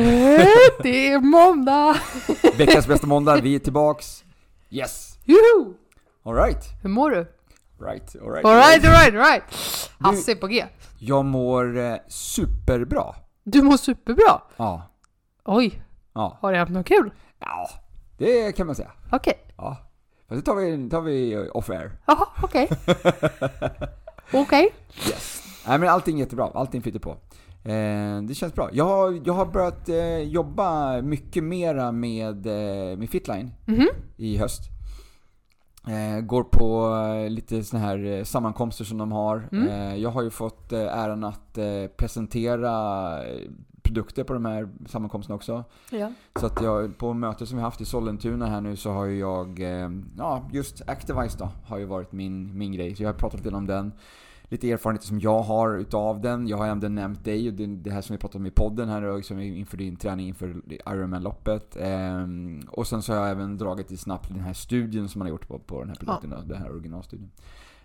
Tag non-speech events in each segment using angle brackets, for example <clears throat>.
<laughs> Det är måndag! <laughs> Veckans bästa måndag, vi är tillbaks. Yes! Juhu! Alright, Hur mår du? right, alright. Alright, alright, alright! Hasse är på G. Jag mår eh, superbra. Du mår superbra. Ja, Oj, ja, har du haft något kul? ja, det kan man säga. Okej. Ja. Fast det tar vi, tar vi off air. Jaha, okej. <laughs> Okej. Yes. Nej men allting är jättebra, allting flyter på. Eh, det känns bra. Jag har, jag har börjat eh, jobba mycket mera med, eh, med Fitline Mhm. i höst. Går på lite såna här sammankomster som de har. Mm. Jag har ju fått äran att presentera produkter på de här sammankomsterna också. Ja. Så att jag, på mötet som vi haft i Sollentuna här nu så har ju jag, ja just Activise då, har ju varit min, min grej. Så jag har pratat lite om den. Lite erfarenheter som jag har utav den. Jag har även nämnt dig och det, här som vi pratade om i podden här liksom inför din träning inför Ironman-loppet. Ehm, och sen så har jag även dragit i snabbt den här studien som man har gjort på, på den här produkten, då, den här originalstudien.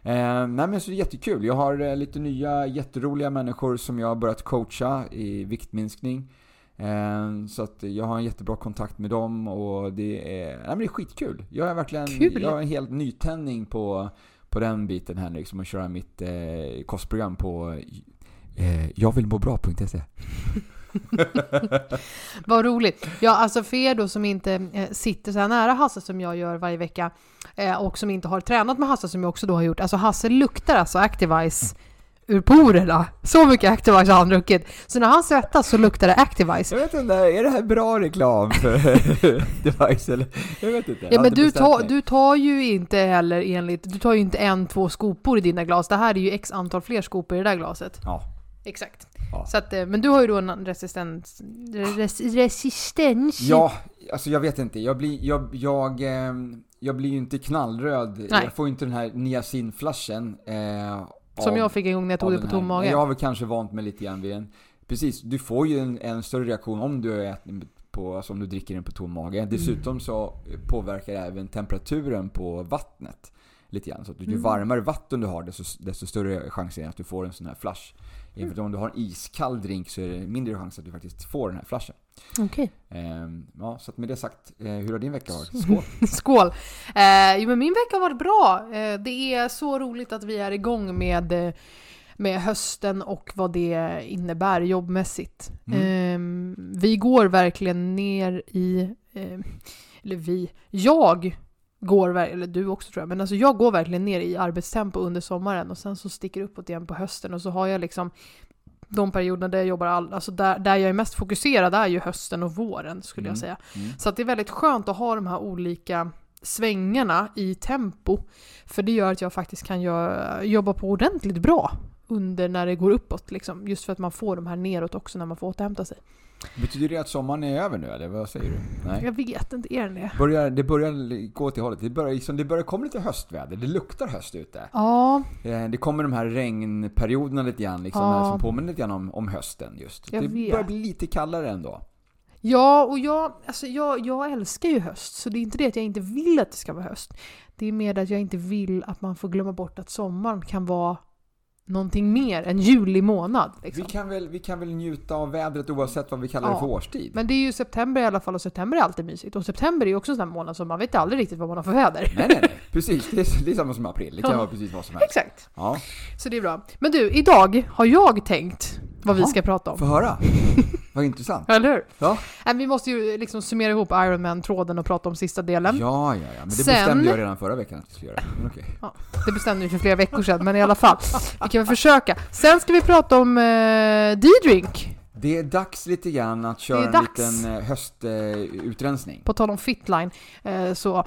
Ehm, nej men så det är jättekul. Jag har eh, lite nya jätteroliga människor som jag har börjat coacha i viktminskning. Ehm, Så att jag har en jättebra kontakt med dem och det är, nej men det är skitkul. Jag är verkligen, Kul. jag har en helt nytändning på, på den biten här liksom och köra mitt eh, kostprogram på eh, jagvillmåbra.se. <laughs> Vad roligt. Ja, alltså för er då som inte eh, sitter så här nära Hasse som jag gör varje vecka eh, och som inte har tränat med Hasse som jag också då har gjort. Alltså Hasse luktar alltså Activise ur porerna. Så mycket Activise har han druckit. Så när han svettas så luktar det Activise. Jag vet inte, är det här bra reklam för <laughs> device eller? Jag vet inte. Jag Ja men du mig. du tar ju inte heller enligt, du tar ju inte en, två skopor i dina glas. Det här är ju x antal fler skopor i det där glaset. Ja. Exakt. Ja. Så att, eh, men du har ju då en resistens... Res, resistens? Ja, alltså jag vet inte. Jag blir, jag, jag, ehm, jag blir ju inte knallröd. Nej. Jag får ju inte den här niacinflashen. Eh, Som av- jag fick en gång när jag tog det på tom mage. Jag har väl kanske vant mig lite grann vid en... Precis, du får ju en, en större reaktion om du äter på, alltså om du dricker den på tom mage. Mm. Dessutom så påverkar det även temperaturen på vattnet lite grann. Så att ju Mm. varmare vatten du har desto, desto större chans är det att du får en sån här flash. Mm. Om du har en iskall drink så är det mindre chans att du faktiskt får den här flashen. Okej. Ehm, ja, så med det sagt, eh, hur har din vecka varit? Skål! <laughs> Skål! Eh, jo men min vecka har varit bra. Eh, det är så roligt att vi är igång med, med hösten och vad det innebär jobbmässigt. Eh, vi går verkligen ner i, eller vi, jag går, eller du också tror jag, men alltså jag går verkligen ner i arbetstempo under sommaren och sen så sticker det uppåt igen på hösten och så har jag liksom de perioderna där jag jobbar, all, alltså där, där jag är mest fokuserad är ju hösten och våren skulle Mm. jag säga. Mm. Så att det är väldigt skönt att ha de här olika svängarna i tempo. För det gör att jag faktiskt kan göra, jobba på ordentligt bra under när det går uppåt. Liksom. Just för att man får de här neråt också när man får återhämta sig. Betyder det att sommaren är över nu eller vad säger du? Nej? Jag vet inte, är den det? Börjar, det börjar gå till hållet. Det börjar, liksom, det börjar komma lite höstväder. Det luktar höst ute. Ja, Eh, Det kommer de här regnperioderna lite grann liksom, Ja. som påminner lite grann om, om hösten just. Jag det vet. börjar bli lite kallare ändå. ja och jag, alltså jag, jag älskar ju höst. Så det är inte det att jag inte vill att det ska vara höst. Det är mer att jag inte vill att man får glömma bort att sommaren kan vara någonting mer än juli månad. Liksom. Vi, kan väl, vi kan väl njuta av vädret oavsett vad vi kallar det Ja. för årstid. Men det är ju september i alla fall och september är alltid mysigt. Och september är ju också en sån här månad som man vet aldrig riktigt vad man har för väder. Nej, nej, nej. Precis. Det är, det är samma som april. Det kan Ja. vara precis vad som helst. Exakt. Ja. Så det är bra. Men du, idag har jag tänkt vad vi Jaha. ska prata om. Få höra. <laughs> Vad intressant. Eller hur? Ja. Nej, vi måste ju liksom summera ihop Ironman-tråden och prata om sista delen. Ja, ja, ja. Men det Sen- bestämde jag redan förra veckan att vi skulle göra. Men okej. Det bestämde vi för flera veckor sedan, men i alla fall. Vi kan väl försöka. Sen ska vi prata om eh, D-drink. Det är dags lite grann att köra en dags. liten eh, höstutrensning. På tal om fitline. Eh, så...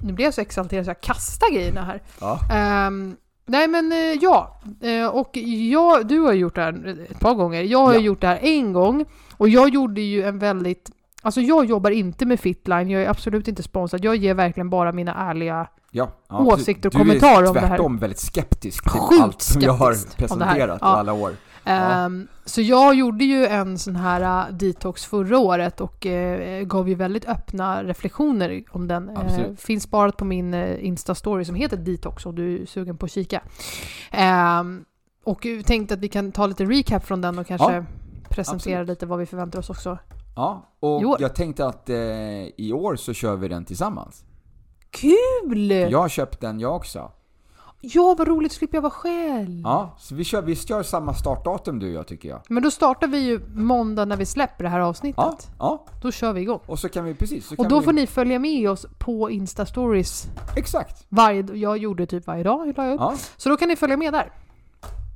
Nu blir jag så exalterad så jag kastar grejerna här. Ja. Ehm, nej men eh, ja, Eh, och jag, du har gjort det här ett par gånger. Jag har Ja. gjort det här en gång. Och jag gjorde ju en väldigt, alltså jag jobbar inte med Fitline, jag är absolut inte sponsrad. Jag ger verkligen bara mina ärliga Ja, ja, Åsikter och du kommentarer om är det här. tvärtom väldigt skeptisk till Sjukt allt som jag har presenterat Ja. alla år. Ja. Ehm, Så jag gjorde ju en sån här uh, detox förra året och eh, gav ju väldigt öppna reflektioner om den. Eh, Absolut. finns sparat på min Insta-story som heter Detox om du är sugen på att kika. Ehm, och tänkte att vi kan ta lite recap från den och kanske Ja, presentera absolut. lite vad vi förväntar oss också. Ja, och jag tänkte att i år så kör vi den tillsammans. Kul! Jag har köpt den jag också. Ja, vad roligt, slipper jag vara själv. Ja, så vi kör, vi kör samma startdatum du och jag tycker jag. Men då startar vi ju måndag när vi släpper det här avsnittet. Ja, ja. Då kör vi igång. Och så kan vi, precis. Och då vi, får ni följa med oss på Insta-stories Exakt. varje Jag gjorde typ varje dag, la jag upp. Ja, Så då kan ni följa med där.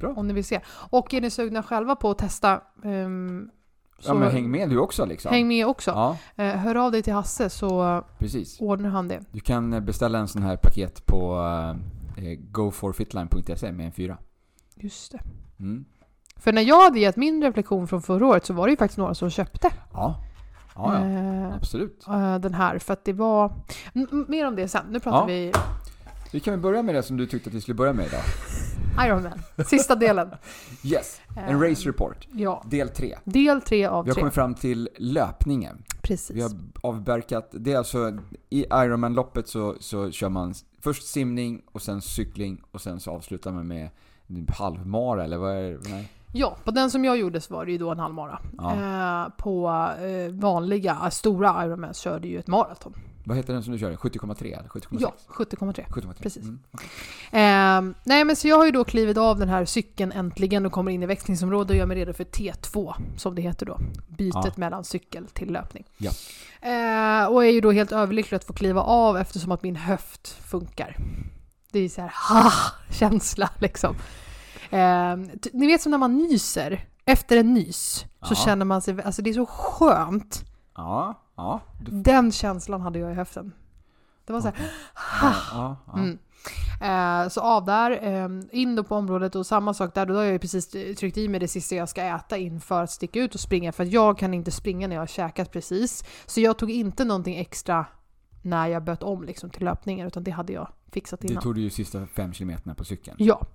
Bra. Om ni vill se. Och är ni sugna själva på att testa så ja men häng med du också liksom. häng med också. Ja, Eh, hör av dig till Hasse så precis. ordnar han det. Du kan eh, beställa en sån här paket på eh, goforfitline.se med en fyra. Just det. Mm. För när jag hade gett min reflektion från förra året så var det ju faktiskt några som köpte Ja. Ja, ja. eh, Absolut. eh, den här. För att det var... M- mer om det sen. Nu pratar Ja. vi Vi kan väl börja med det som du tyckte att vi skulle börja med idag. <laughs> Iron Man. Sista delen. <laughs> Yes, en Eh, race report. Ja. Del 3. Del tre av Vi har tre. kommit fram till löpningen. Precis. Vi har avverkat, det är alltså i Ironman-loppet så, så kör man först simning och sen cykling och sen så avslutar man med halvmara eller vad är det? Nej. Ja, på den som jag gjorde så var det ju då en halvmara. Ja. Eh, på eh, vanliga, stora Ironmans körde ju ett maraton. Vad heter den som du kör? 70,3 eller 70,6? Ja, 70,3. 70,3. precis. Mm. Eh, nej men så jag har ju då klivit av den här cykeln äntligen och kommer in i växlingsområdet och gör mig redo för T2 som det heter då. Bytet Ja. mellan cykel till löpning. Ja. Eh, och är ju då helt överlycklig att få kliva av eftersom att min höft funkar. Det är så här ha-känsla liksom. Eh, ni vet som när man nyser, efter en nys så Ja. känner man sig, alltså det är så skönt. Ja, ja. Du, Den känslan hade jag i höften. Det var så här, ja, ja, ja. Mm. Eh, så av där, eh, in då på området och samma sak där, då har jag ju precis tryckt i mig det sista jag ska äta inför att sticka ut och springa för att jag kan inte springa när jag har käkat precis. Så jag tog inte någonting extra när jag böt om liksom till löpningen utan det hade jag fixat Du innan. tog ju sista fem kilometerna på cykeln. Ja.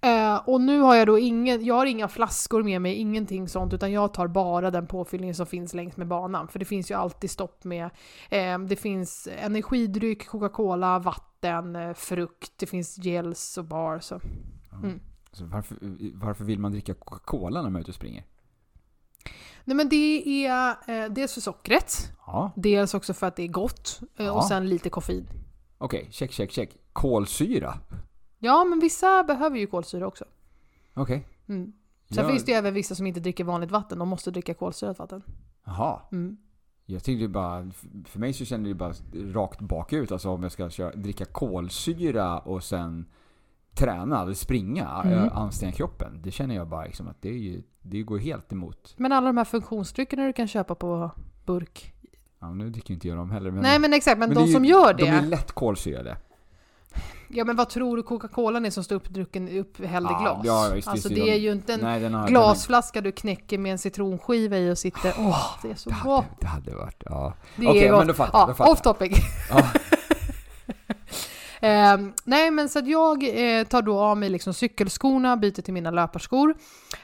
Eh, och nu har jag då ingen, jag har inga flaskor med mig, ingenting sånt, utan jag tar bara den påfyllningen som finns längs med banan. För det finns ju alltid stopp med, eh, det finns energidryck, Coca-Cola, vatten, eh, frukt, det finns gels och bars. Så. Mm. Så varför, varför vill man dricka Coca-Cola när man är ute och springer? Nej men det är eh, dels för sockret, Ja, dels också för att det är gott eh, och Ja. sen lite koffein. okej. Check, check, check. Kolsyra? Ja men vissa behöver ju kolsyra också. Okej. Mm. Sen Jag- finns det ju även vissa som inte dricker vanligt vatten, de måste dricka kolsyrat vatten. Jaha. Mm. Jag tänkte bara, för mig så kände det bara rakt bakut. Alltså om jag ska köra, dricka kolsyra och sen träna eller springa, Mm. mm. anstränga kroppen. Det känner jag bara liksom att det, är ju, det går helt emot. Men alla de här funktionsdryckerna du kan köpa på burk. Ja, nu dricker inte jag dem heller. Men, Nej men exakt, men, men de det ju- som gör det. De är lätt kolsyrade. Ja men vad tror du Coca-Colan är som står uppdrucken upphälld i Ja, glas? ja, visst, alltså det de- är ju inte en Nej, har, glasflaska du knäcker med en citronskiva i och sitter... Åh, det är så Den, gott! det, det hade varit, ja. Det är gott. men då fattar ja, då fattar off topic. Ja. Eh, nej men så att jag eh, tar då av mig liksom cykelskorna, byter till mina löparskor.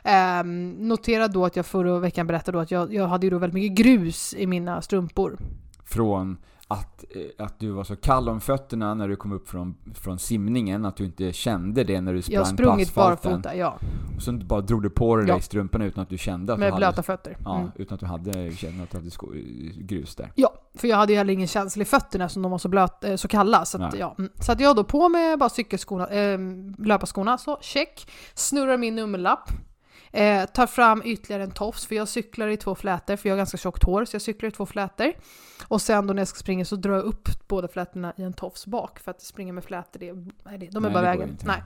Eh, notera då att jag förra veckan berättade då att jag, jag hade ju då väldigt mycket grus i mina strumpor. Från att, eh, att du var så kall om fötterna när du kom upp från, från simningen, att du inte kände det när du sprang Jag har på sprungit asfalten. barfota, ja. Och så bara drog du på dig Ja. i strumporna utan att du kände att Med du blöta hade, fötter. ja, Mm. utan att du hade, kände att du hade sko, grus där. Ja, för jag hade ju heller ingen känsla i fötterna som de var så, blöt, eh, så kalla. Så, att, ja. mm. så att jag då på med bara cykelskorna, eh, löparskorna, så check. Snurrar min nummerlapp. Eh, tar fram ytterligare en tofs, för jag cyklar i två flätor, för jag har ganska tjockt hår, så jag cyklar i två flätor. Och sen då när jag ska springa så drar jag upp båda flätorna i en tofs bak, för att springa med flätor, det, nej, de är Nej, bara vägen. inte. Nej.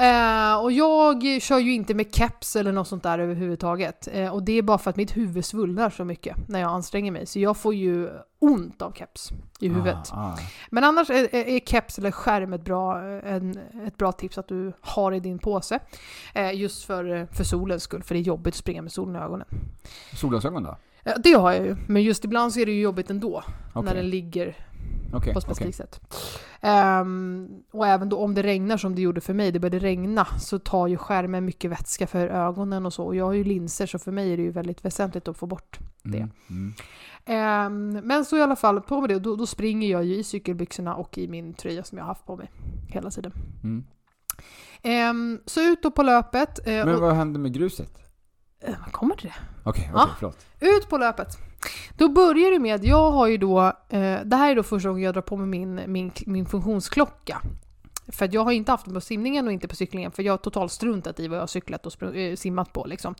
Eh, och jag kör ju inte med keps eller något sånt där överhuvudtaget. Eh, och det är bara för att mitt huvud svullnar så mycket när jag anstränger mig. Så jag får ju ont av keps i huvudet. Ah, ah. Men annars är, är, är keps eller skärm ett bra, en, ett bra tips att du har i din påse. Eh, just för, för solens skull, för det är jobbigt att springa med solen i ögonen. Solglasögon då? Eh, det har jag ju, men just ibland så är det ju jobbigt ändå. När Okej, den ligger okej, på ett specifikt sätt. Ehm, och även då om det regnar som det gjorde för mig, det började regna, så tar ju skärmen mycket vätska för ögonen och så. Och jag har ju linser så för mig är det ju väldigt väsentligt att få bort det. Mm, mm. Ehm, men så i alla fall, på med det, då, då springer jag ju i cykelbyxorna och i min tröja som jag har haft på mig hela tiden. Mm. Ehm, så ut då på löpet. eh, Men vad hände med gruset? Eh, man kommer till det. Okej, okej, Ja. förlåt. Ut på löpet. Då börjar det med att jag har ju då, eh, det här är då första gången jag drar på mig min, min, min funktionsklocka. För att jag har inte haft den på simningen och inte på cyklingen för jag har totalt struntat i vad jag har cyklat och spr- eh, simmat på liksom.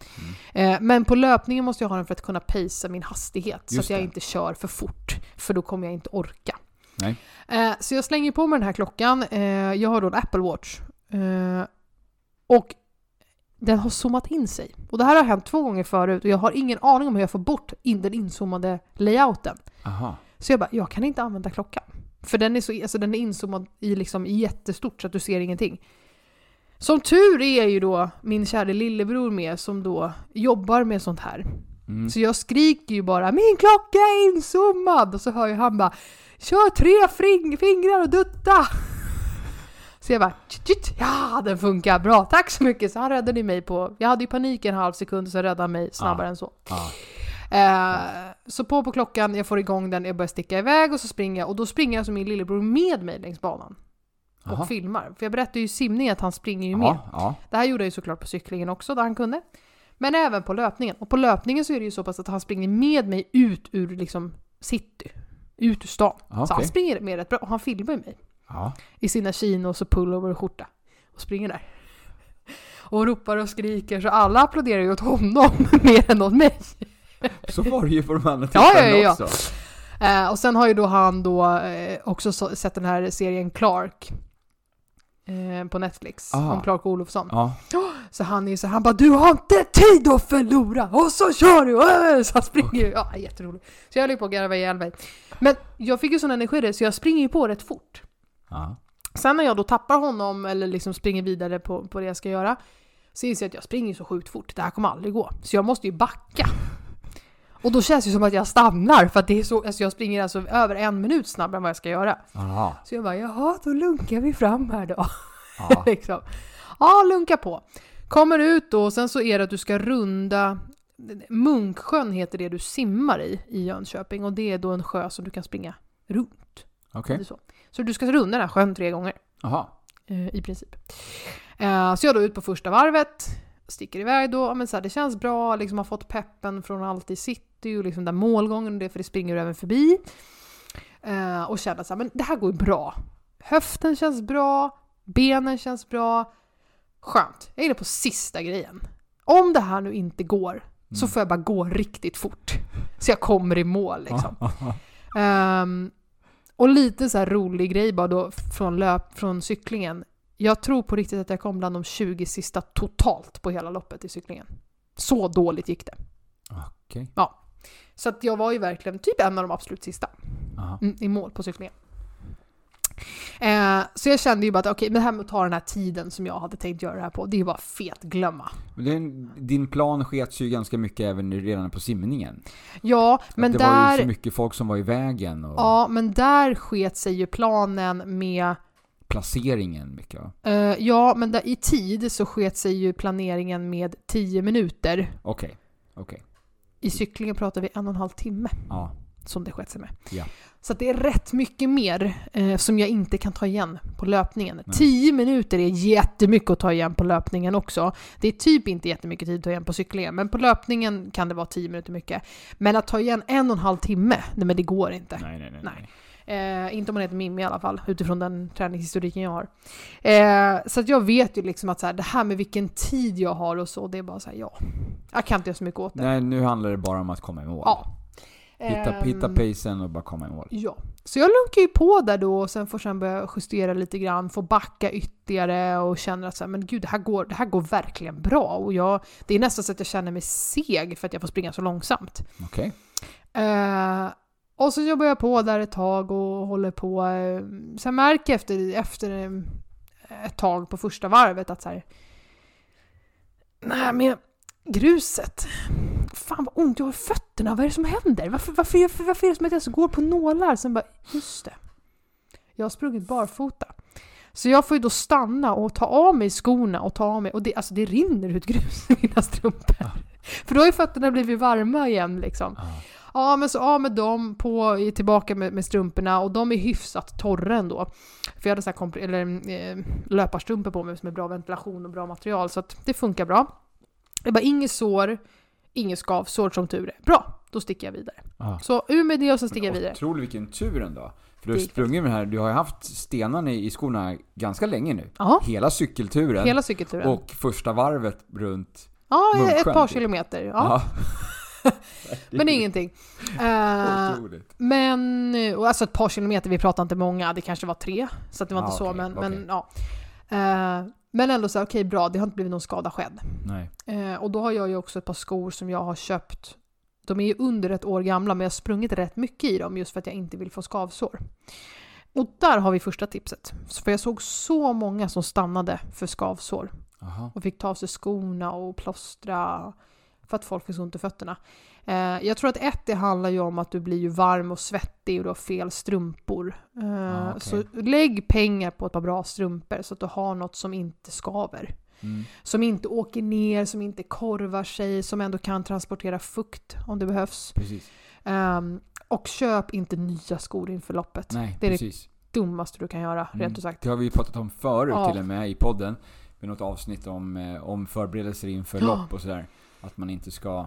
Mm. Eh, men på löpningen måste jag ha den för att kunna pacea min hastighet så Just att jag det. inte kör för fort. För då kommer jag inte orka. Eh, så jag slänger på mig den här klockan. Eh, jag har då en Apple Watch. Eh, och den har zoomat in sig. Och det här har hänt två gånger förut och jag har ingen aning om hur jag får bort in den inzoomade layouten. Aha. Så jag bara, jag kan inte använda klockan. För den är, så, alltså den är inzoomad i liksom jättestort så att du ser ingenting. Som tur är ju då min kära lillebror med som då jobbar med sånt här. Mm. Så jag skriker ju bara 'Min klocka är inzoomad!' och så hör ju han bara 'Kör tre fingrar och dutta!' Så jag bara "Tjit, tjit, ja den funkar bra, tack så mycket! Så han räddade mig på, jag hade ju panik en halv sekund så räddade han mig snabbare än så. Ah. Eh, så på på klockan, jag får igång den, jag börjar sticka iväg och så springer jag och då springer alltså min lillebror med mig längs banan. Och filmar. För jag berättade ju i simning att han springer ju med. Ja. Det här gjorde jag ju såklart på cyklingen också där han kunde. Men även på löpningen. Och på löpningen så är det ju så pass att han springer med mig ut ur liksom city. Ut ur stan. Ja, Så han springer med rätt bra och han filmar ju mig. Ja. I sina chinos och pullover och skjorta. Och springer där. <laughs> Och ropar och skriker så alla applåderar ju åt honom <laughs> mer än åt mig. <laughs> Så var det ju på de andra Ja, ja, tillfällena ja. också. Eh, och sen har ju då han då eh, också så, sett den här serien Clark. Eh, på Netflix. Aha. Om Clark Olofsson. Ja. <gasps> Så han är ju så han bara 'Du har inte tid att förlora!' Och så kör du! Äh! Så han springer ju. Ja, jätteroligt. Så jag höll på att garva ihjäl mig. Men jag fick ju sån energi där, så jag springer ju på rätt fort. Ja. Sen när jag då tappar honom eller liksom springer vidare på, på det jag ska göra så inser jag att jag springer så sjukt fort. Det här kommer aldrig gå. Så jag måste ju backa. Och då känns det som att jag stannar för att det är så, alltså jag springer alltså över en minut snabbare än vad jag ska göra. Aha. Så jag bara, jaha, då lunkar vi fram här då. Ja. <laughs> liksom. Ja, lunka på. Kommer ut då och sen så är det att du ska runda Munksjön heter det du simmar i, i Jönköping. Och det är då en sjö som du kan springa runt. Okej. Är Så. du ska runda den här sjön tre gånger. Aha. eh, i princip. Eh, så jag då ut på första varvet, sticker iväg då, men så här, det känns bra, liksom har fått peppen från allt i city och liksom där målgången och det, för det springer du även förbi. Eh, och känner så här, men det här går ju bra. Höften känns bra, benen känns bra. Skönt. Jag är inne på sista grejen. Om det här nu inte går, så får jag bara gå riktigt fort. Så jag kommer i mål liksom. <laughs> Ehm, och lite så rolig grej bara då från, löp, från cyklingen. Jag tror på riktigt att jag kom bland de 20 sista totalt på hela loppet i cyklingen. Så dåligt gick det. Okej. Så att jag var ju verkligen typ en av de absolut sista Aha. mm, i mål på cyklingen. Eh, så jag kände ju bara att okej, men det här med att ta den här tiden som jag hade tänkt göra det här på, det är ju bara fet glömma. Den, din plan skets ju ganska mycket även redan på simningen. Ja, men att det var ju så där... mycket folk som var i vägen och Ja, men där sket sig ju planen med placeringen mycket va? Eh, ja, men där, i tid så sket sig ju planeringen med 10 minuter. Okej. Okej. I cyklingen pratar vi en och en halv timme Ja. Som det sket sig med. Ja. Så det är rätt mycket mer eh, som jag inte kan ta igen på löpningen. Nej. 10 minuter är jättemycket att ta igen på löpningen också. Det är typ inte jättemycket tid att ta igen på cyklingen, men på löpningen kan det vara 10 minuter mycket. Men att ta igen en och en halv timme, nej men det går inte. Nej, nej, nej. Nej. Eh, inte om man heter Mimmi i alla fall, utifrån den träningshistoriken jag har. Eh, så att jag vet ju liksom att så här, det här med vilken tid jag har och så, det är bara så här, ja. Jag kan inte göra så mycket åt det. Nej, nu handlar det bara om att komma i mål. Ja. Hitta, Ehm, hitta pacen och bara komma i mål. Ja. Så jag lunkar ju på där då och sen får sen börja justera lite grann, få backa ytterligare och känner att så här, men gud, det här, går, det här går verkligen bra. Och jag, det är nästan så att jag känner mig seg för att jag får springa så långsamt. Okej. Eh, Och så jobbar jag på där ett tag och håller på. eh, Sen märker jag efter, efter eh, ett tag på första varvet att så här. Nej men gruset. Fan vad ont jag har i fötterna. Vad är det som händer? Varför, varför, varför, är det som att jag går på nålar? Sen bara, just det. Jag har sprungit barfota. Så jag får ju då stanna och ta av mig skorna och ta av mig, och det, alltså det rinner ut grus i mina strumpor. Ja. För då har ju fötterna blivit varma igen liksom. Ja. Ja men så av med dem, på, tillbaka med, med strumporna och de är hyfsat torra ändå. För jag hade så här eller, eh, löparstrumpor på mig som är bra ventilation och bra material så att det funkar bra. Det var inget sår, inget skavsår som tur är. Bra, då sticker jag vidare. Ja. Så ur med det och så sticker jag vidare. Otroligt vilken tur ändå. För du har sprungit med det här, du har ju haft stenarna i skorna ganska länge nu. Ja, Hela cykelturen. hela cykelturen. Och första varvet runt... ja, ett Munksjön, par typ. kilometer. Ja, <laughs> <laughs> men ingenting. Eh, Otroligt. Men, och alltså ett par kilometer, vi pratar inte många, det kanske var tre. Så att det var Ah, inte så, okej, men, men okej. ja. Eh, men ändå så här, okej bra, det har inte blivit någon skada skedd. Nej. Eh, och då har jag ju också ett par skor som jag har köpt. De är ju under ett år gamla, men jag har sprungit rätt mycket i dem just för att jag inte vill få skavsår. Och där har vi första tipset. För jag såg så många som stannade för skavsår Aha. och fick ta av sig skorna och plåstra för att folk fick ont i fötterna. Eh, jag tror att ett, det handlar ju om att du blir ju varm och svettig och du har fel strumpor. Eh, Ah, okej. Så lägg pengar på ett par bra strumpor så att du har något som inte skaver. Mm. Som inte åker ner, som inte korvar sig, som ändå kan transportera fukt om det behövs. Ehm, och köp inte nya skor inför loppet. Nej, Det är det precis. dummaste du kan göra, Mm. rent ut sagt. Det har vi ju pratat om förut Ja. till och med i podden. Med något avsnitt om, eh, om förberedelser inför Ja. lopp och sådär. Att man inte ska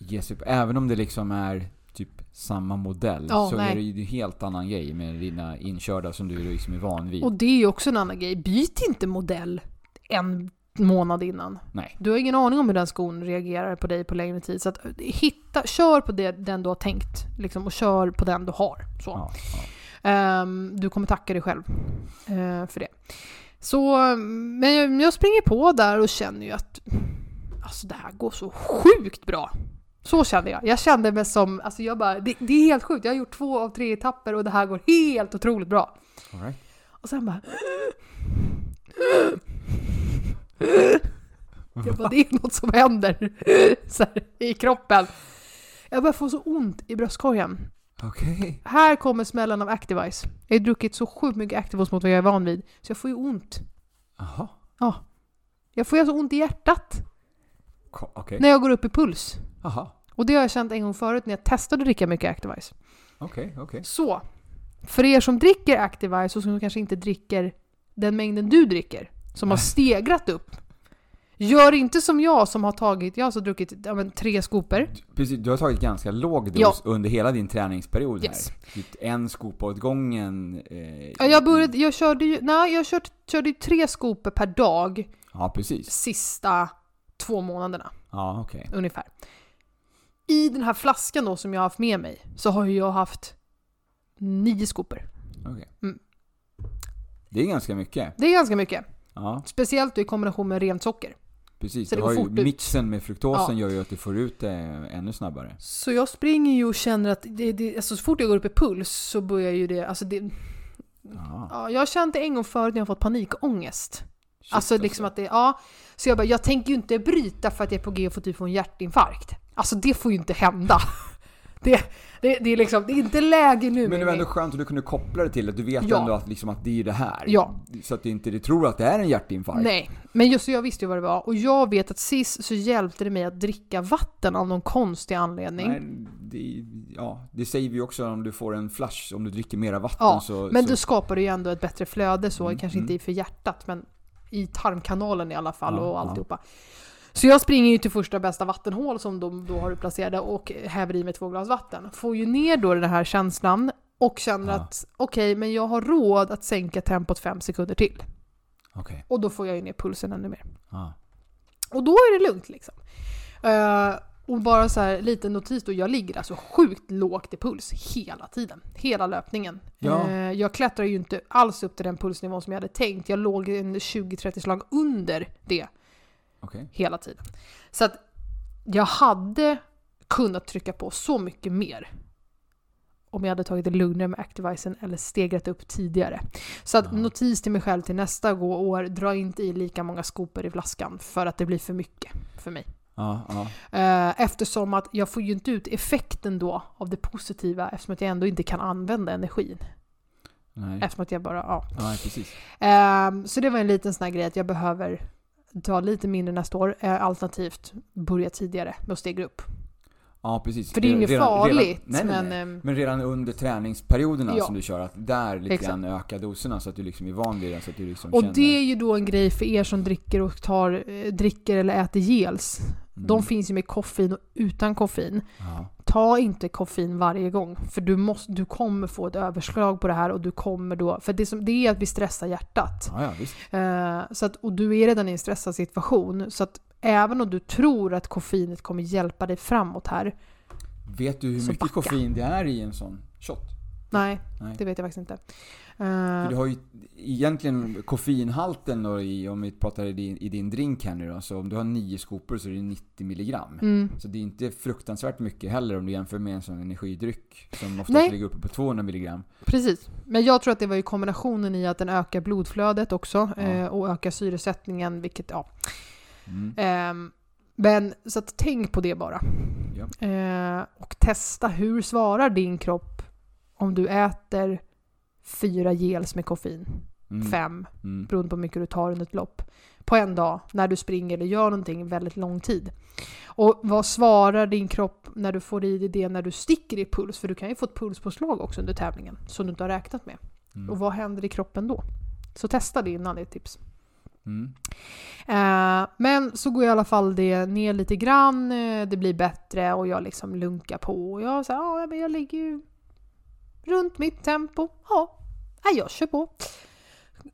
ge sig på, även om det liksom är typ samma modell. Ja, så nej. är det ju en helt annan grej med dina inkörda som du liksom är van vid. Och det är ju också en annan grej. Byt inte modell en månad innan. Nej. Du har ingen aning om hur den skon reagerar på dig på längre tid. Så att hitta, kör på det, den du har tänkt. Liksom, och kör på den du har. Så. Ja, ja. Ehm, du kommer tacka dig själv eh, för det. Så, men jag, jag springer på där och känner ju att alltså det här går så sjukt bra. Så kände jag. Jag kände mig som, alltså jag bara, det, det är helt sjukt. Jag har gjort två av tre etapper och det här går helt otroligt bra. Right. Och sen bara... <laughs> Jag bara, det är något som händer <laughs> här, i kroppen. Jag börjar få så ont i bröstkorgen. Okej. Här kommer smällen av Activise. Jag har druckit så sjukt mycket Activos mot vad jag är van vid. Så jag får ju ont. Jaha. Ja. Jag får ju alltså ont i hjärtat Okej. när jag går upp i puls. Jaha. Och det har jag känt en gång förut när jag testade att dricka mycket Activise. Okej, okej. Så, för er som dricker Activise och som kanske inte dricker den mängden du dricker, som har stegrat upp. Gör inte som jag som har tagit, jag har alltså druckit ja, men, tre skopor. Precis, du har tagit ganska låg dos Ja. under hela din träningsperiod Yes. här. Typ en skopa åt gången. Eh, Ja, jag, började, jag körde ju, nej, jag kört, körde ju tre skopor per dag Ja, precis. sista två månaderna Ja, okej. ungefär. I den här flaskan då som jag har haft med mig så har jag haft nio skopor. Okej. Mm. Det är ganska mycket. Det är ganska mycket. Ja, Speciellt i kombination med rent socker. precis. Så det har ju mixen med fruktosen gör ju att du får ut det ännu snabbare. Så jag springer ju och känner att det, det, alltså så fort jag går upp i puls så börjar ju det, alltså det, Ja, ja, jag har känt det en gång förut när jag har fått panikångest. shit, alltså liksom att det, ja. Så jag bara, jag tänker ju inte bryta för att jag är på G och får typ få en hjärtinfarkt. Alltså det får ju inte hända. <laughs> Det, det, det är liksom, det är inte läge nu. Men det var ändå skönt att du kunde koppla det till det. Du vet Ja. ändå att, liksom att det är det här. Ja. Så att du inte du tror att det är en hjärtinfarkt. Nej, men just så jag visste ju vad det var. Och jag vet att sist så hjälpte det mig att dricka vatten av någon konstig anledning. Nej, det, ja, det säger vi också om du får en flash, om du dricker mera vatten Ja, så... Men så, då skapar det ju ändå ett bättre flöde så, Mm, kanske inte i för hjärtat men i tarmkanalen i alla fall Ja, och ja. Så jag springer ju till första bästa vattenhål som de då har placerade och häver i mig två glas vatten. Får ju ner då den här känslan och känner Ja. att okej, men jag har råd att sänka tempot fem sekunder till. Okej. Och då får jag ju ner pulsen ännu mer. Ja. Och då är det lugnt liksom. Eh, och bara så här liten notis då, jag ligger alltså sjukt lågt i puls hela tiden. Hela löpningen. Ja. Eh, jag klättrar ju inte alls upp till den pulsnivån som jag hade tänkt. Jag låg en 20-30 slag under det Okej. hela tiden. Så att jag hade kunnat trycka på så mycket mer. om jag hade tagit det lugnare med Activisen eller stegrat upp tidigare. Så att Ja. notis till mig själv till nästa gå- år, dra inte i lika många skopor i flaskan för att det blir för mycket för mig. Eh, Eftersom att jag får ju inte ut effekten då av det positiva eftersom att jag ändå inte kan använda energin. Nej. Eftersom att jag bara, ja. Precis. Ehm, så det var en liten sån här grej att jag behöver ta lite mindre nästa år, eh, alternativt börja tidigare med att stegra upp. Ja, precis. För det är inget Redan- farligt, redan, nej, nej, men... nej. ehm, Men redan under träningsperioderna Ja. som du kör, att där lite Exakt. grann öka doserna så att du liksom är van vid det. Så att du liksom Och känner... det är ju då en grej för er som dricker och tar, eh, dricker eller äter gels. Mm. De finns ju med koffein och utan koffein. Ja. Ta inte koffein varje gång, för du, måste, du kommer få ett överslag på det här och du kommer då... För det, som, det är att vi stressar hjärtat. Ja, ja. Eh, så att, och du är redan i en stressad situation. Så att även om du tror att koffeinet kommer hjälpa dig framåt här, Vet du hur mycket backa. koffein det är i en sån shot? nej, Nej. det vet jag faktiskt inte. För Eh, du har ju egentligen koffeinhalten då i, om vi pratar i din, i din drink här nu då, så om du har 9 skopor så är det 90 milligram. mm, Så det är inte fruktansvärt mycket heller om du jämför med en sån energidryck som oftast Nej. ligger uppe på 200 milligram. precis. Men jag tror att det var ju kombinationen i att den ökar blodflödet också Ja. eh, och ökar syresättningen, vilket ja. Mm. Ehm, men så att tänk på det bara. Ja. Eh, och testa hur svarar din kropp om du äter fyra gels med koffein, Mm. fem, Mm. beroende på hur mycket du tar under ett lopp, på en dag när du springer eller gör någonting väldigt lång tid. Och vad svarar din kropp när du får i dig det när du sticker i puls? För du kan ju få ett pulspåslag också under tävlingen som du inte har räknat med. Mm. Och vad händer i kroppen då? Så testa det innan, det är ett tips. Mm. Eh, men så går i alla fall det ner lite grann, eh, det blir bättre och jag liksom lunkar på. Och jag säger, ja men jag ligger ju runt mitt tempo. Ja, jag kör på.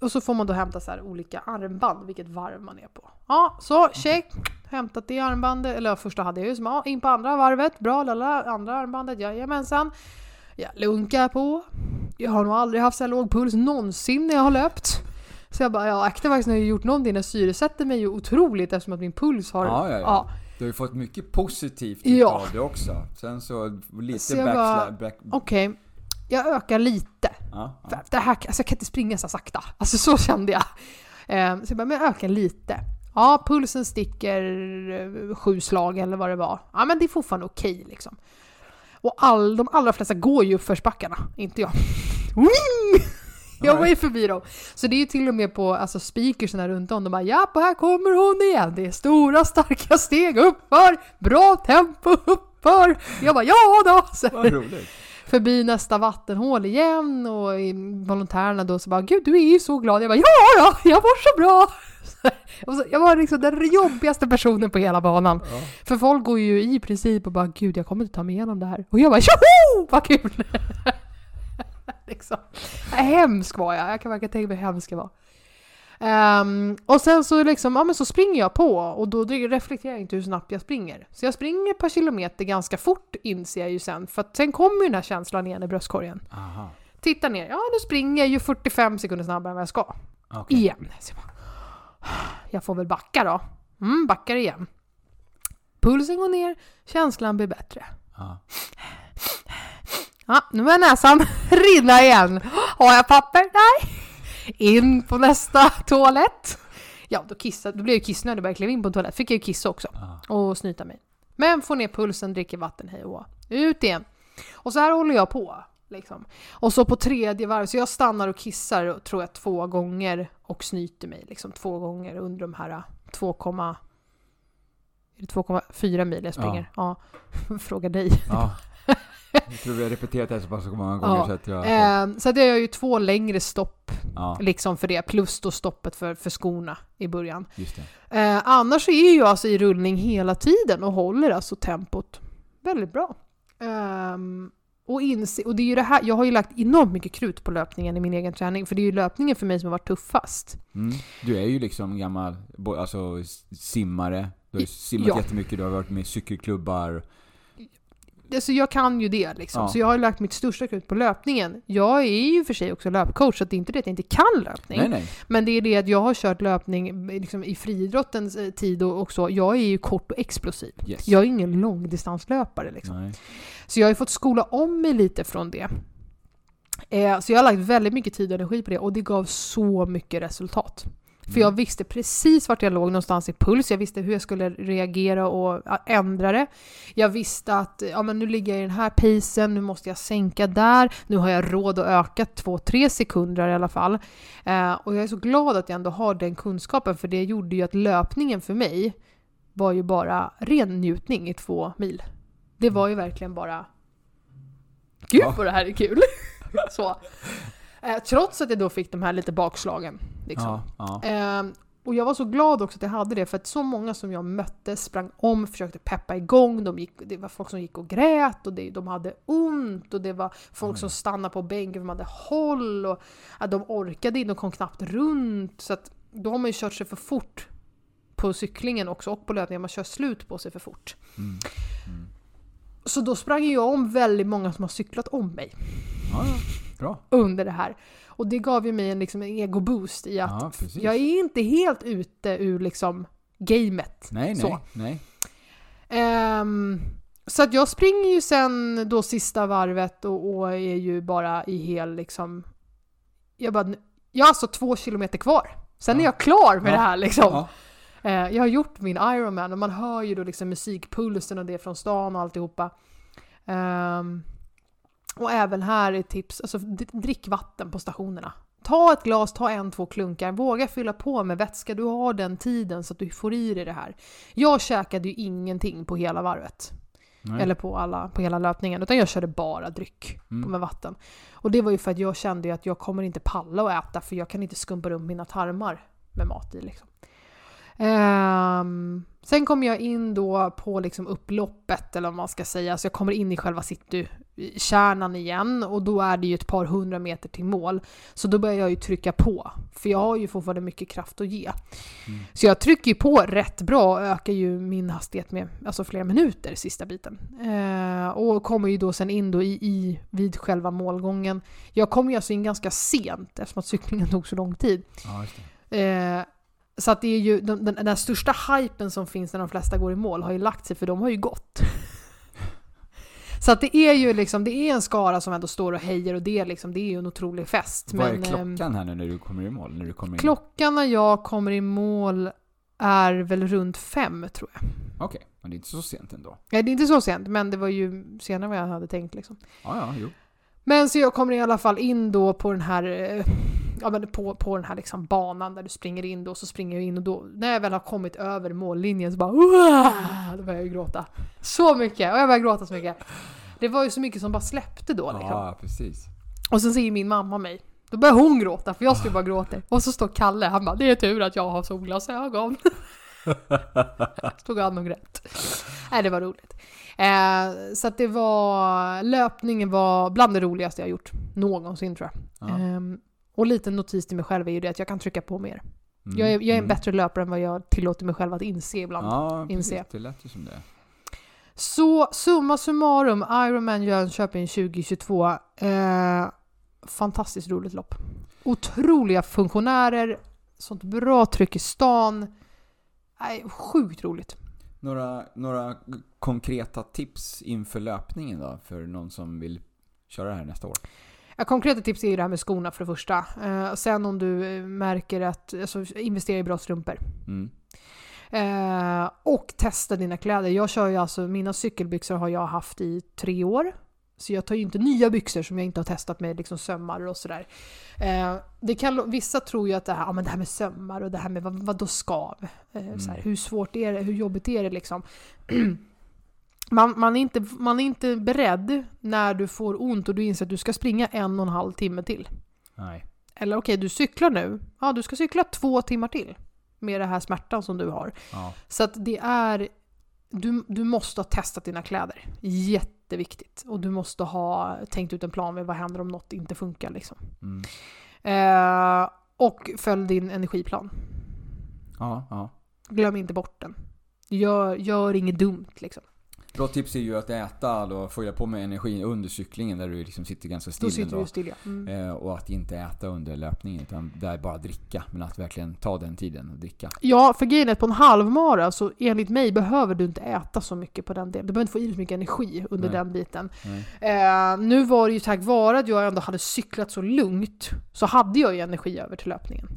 Och så får man då hämta så här olika armband, vilket varv man är på. Ja, så check. Hämtat det armbandet, eller första hade jag ju som, ja, in på andra varvet, bra, lalla, andra armbandet, jajamensan. Jag lunkar på. Jag har nog aldrig haft så här låg puls någonsin när jag har löpt. Så jag bara, ja Activax har ju gjort någonting, den syresätter mig ju otroligt eftersom att min puls har... Ja, ja, ja. Du har ju fått mycket positivt Ja. utav det också. Sen så lite Så jag backsla... bara- back... Okej, jag ökar lite. Ja, ja. Det här, alltså jag kan inte springa så sakta. Alltså så kände jag. Eh, Så jag bara, men jag ökar lite. Ja, pulsen sticker eh, sju slag eller vad det var. Ja, men det är fortfarande okej liksom. Och all, de allra flesta går ju uppförsbackarna, inte jag. <laughs> Wing! Jag var ju förbi dem. Så det är ju till och med på alltså, speakersen runt om. De bara ja, här kommer hon igen. Det är stora starka steg uppför. Bra tempo uppför. Jag bara ja då. Så Vad roligt. Förbi nästa vattenhål igen och volontärerna då så bara Gud du är ju så glad. Jag bara ja då, jag var så bra. Och <laughs> så, jag var liksom den jobbigaste personen på hela banan. Ja. För folk går ju i princip och bara Gud jag kommer inte ta mig igenom det här. Och jag bara tjoho vad kul! <laughs> liksom. Hemsk var jag, jag kan verkligen tänka mig hur hemsk jag var. Ehm, och sen så, liksom, ja, men så springer jag på och då reflekterar jag inte hur snabbt jag springer. Så jag springer ett par kilometer ganska fort inser jag ju sen, för att sen kommer ju den här känslan igen i bröstkorgen. Aha. Tittar ner, ja då springer jag ju 45 sekunder snabbare än vad jag ska. Okej. Igen. Så jag, bara, jag får väl backa då. Mm, backar igen. Pulsen går ner, känslan blir bättre. Ja. Ja, nu börjar näsan <laughs> rinna igen. Har jag papper? Nej. In på nästa <laughs> toalett. Ja, då, kissade, då blev jag kissnödig jag klev in på en toalett. Fick jag ju kissa också. Ja. Och snyta mig. Men får ner pulsen, dricker vatten, hej och. Ut igen. Och så här håller jag på. Liksom. Och så på tredje varv, så jag stannar och kissar tror jag två gånger och snyter mig liksom två gånger under de här 2, är det 2,4 mil jag springer. Ja. <laughs> Fråga dig. ja. <laughs> Jag tror vi har repeterat det här så pass många gånger Ja. så att jag... Eh, så det är ju två längre stopp Ja, liksom för det, plus då stoppet för, för skorna i början. Eh, annars är jag alltså i rullning hela tiden och håller alltså tempot väldigt bra. Ehm, och, inse, och det är ju det här, jag har ju lagt enormt mycket krut på löpningen i min egen träning, för det är ju löpningen för mig som har varit tuffast. Mm. Du är ju liksom gammal alltså, simmare. Du har ju simmat Ja. jättemycket, du har varit med i cykelklubbar. Alltså jag kan ju det liksom. Ja. Så jag har lagt mitt största krut på löpningen. Jag är ju för sig också löpcoach, så det är inte det att jag inte kan löpning. Nej, nej. Men det är det att jag har kört löpning liksom, i friidrottens eh, tid och, och så. Jag är ju kort och explosiv. Yes. Jag är ingen långdistanslöpare liksom. Nej. Så jag har ju fått skola om mig lite från det. Eh, så jag har lagt väldigt mycket tid och energi på det och det gav så mycket resultat. För jag visste precis vart jag låg någonstans i puls, jag visste hur jag skulle reagera och ändra det. Jag visste att ja, men nu ligger jag i den här pacen, nu måste jag sänka där, nu har jag råd att öka 2-3 sekunder i alla fall. Eh, och jag är så glad att jag ändå har den kunskapen för det gjorde ju att löpningen för mig var ju bara ren njutning i två mil. Det var ju verkligen bara Gud vad det här är kul! <laughs> så. Eh, trots att jag då fick de här lite bakslagen. Liksom. Ja, ja. Ehm, och jag var så glad också att jag hade det, för att så många som jag mötte sprang om, försökte peppa igång, de gick, det var folk som gick och grät och det, de hade ont och det var folk Oj. som stannade på bänken för de hade håll och att de orkade inte, de kom knappt runt. Så att då har man ju kört sig för fort på cyklingen också och på löpningen, man kör slut på sig för fort. Mm. Mm. Så då sprang jag om väldigt många som har cyklat om mig ja. Bra. under det här. Och det gav ju mig en, liksom, en ego-boost i att Ja, jag är inte helt ute ur liksom gamet. Nej, nej, Så. nej. Ehm, så att jag springer ju sen då sista varvet och, och är ju bara i hel liksom... Jag bara, jag har alltså två kilometer kvar. Sen Ja. är jag klar med Ja. det här liksom. Ja. Eh, jag har gjort min Ironman och man hör ju då liksom musikpulsen och det från stan och alltihopa. Ehm, och även här är tips, alltså drick vatten på stationerna. Ta ett glas, ta en, två klunkar, våga fylla på med vätska. Du har den tiden så att du får i dig det här. Jag käkade ju ingenting på hela varvet. Nej. Eller på, alla, på hela löpningen, utan jag körde bara dryck Mm. med vatten. Och det var ju för att jag kände ju att jag kommer inte palla att äta för jag kan inte skumpa runt mina tarmar med mat i liksom. Ehm, sen kom jag in då på liksom upploppet, eller vad man ska säga, så jag kommer in i själva citykärnan igen och då är det ju ett par hundra meter till mål. Så då börjar jag ju trycka på, för jag har ju fortfarande mycket kraft att ge. Mm. Så jag trycker ju på rätt bra och ökar ju min hastighet med alltså flera minuter sista biten. Eh, och kommer ju då sen in då i, i, vid själva målgången. Jag kom ju alltså in ganska sent eftersom att cyklingen <laughs> tog så lång tid. Ja. Eh, så att det är ju den, den, den största hypen som finns när de flesta går i mål har ju lagt sig för de har ju gått. <laughs> Så att det är ju liksom, det är en skara som ändå står och hejar och det är liksom, det är ju en otrolig fest. Vad är Men, ehm, klockan här nu när du kommer i mål? När du kommer in? Klockan när jag kommer i mål är väl runt fem tror jag. Okej, men det är inte så sent ändå. Ja, det är inte så sent, men det var ju senare än vad jag hade tänkt liksom. Ja, ja, jo. Men så jag kommer i alla fall in då på den här, eh, ja, men på, på den här liksom banan där du springer in då, så springer jag in och då, när jag väl har kommit över mållinjen så bara Uah! Då börjar jag gråta. Så mycket! Och jag börjar gråta så mycket. Det var ju så mycket som bara släppte då liksom. Ja, precis. Och sen ser min mamma mig. Då börjar hon gråta, för jag skulle bara gråta. Och så står Kalle, han bara 'Det är tur att jag har solglasögon' <laughs> Tog han nog rätt. Nej, det var roligt. Eh, så att det var, löpningen var bland det roligaste jag gjort någonsin tror jag. Ja. Ehm, och liten notis till mig själv är ju det att jag kan trycka på mer. Mm, Jag är, jag är en mm. bättre löpare än vad jag tillåter mig själv att inse ibland. Ja, inse. Det lät ju som det. Så summa summarum, Ironman Jönköping 2022. Eh, fantastiskt roligt lopp. Otroliga funktionärer, sånt bra tryck i stan. Nej, sjukt roligt. Några, några konkreta tips inför löpningen då? För någon som vill köra det här nästa år? Ja, konkreta tips är ju det här med skorna för det första. Eh, sen om du eh, märker att, alltså investera i bra strumpor. Mm. Eh, och testa dina kläder. Jag kör ju alltså, mina cykelbyxor har jag haft i tre år. Så jag tar ju inte nya byxor som jag inte har testat med liksom sömmar och sådär. Eh, det kan, lo- vissa tror ju att det här, ja, men det här med sömmar och det här med vad, vad då skav. Eh, så här, Mm. hur svårt är det? Hur jobbigt är det liksom? <clears throat> man, man, är inte, man är inte beredd när du får ont och du inser att du ska springa en och en halv timme till. Nej. Eller okej, du cyklar nu. Ja, du ska cykla två timmar till. Med den här smärtan som du har. Ja. Så att det är... Du, du måste ha testat dina kläder. Jätteviktigt. Och du måste ha tänkt ut en plan med vad händer om något inte funkar. Liksom. Mm. Eh, och följ din energiplan. Ja, ja. Glöm inte bort den. Gör, gör inget dumt liksom. Bra tips är ju att äta då, fylla på med energi under cyklingen där du liksom sitter ganska still Då sitter du still ja. Mm. Eh, och att inte äta under löpningen utan där bara dricka. Men att verkligen ta den tiden och dricka. Ja, för grejen är på en halvmara så enligt mig behöver du inte äta så mycket på den delen. Du behöver inte få i dig så mycket energi under Nej. den biten. Eh, nu var det ju tack vare att jag ändå hade cyklat så lugnt så hade jag ju energi över till löpningen.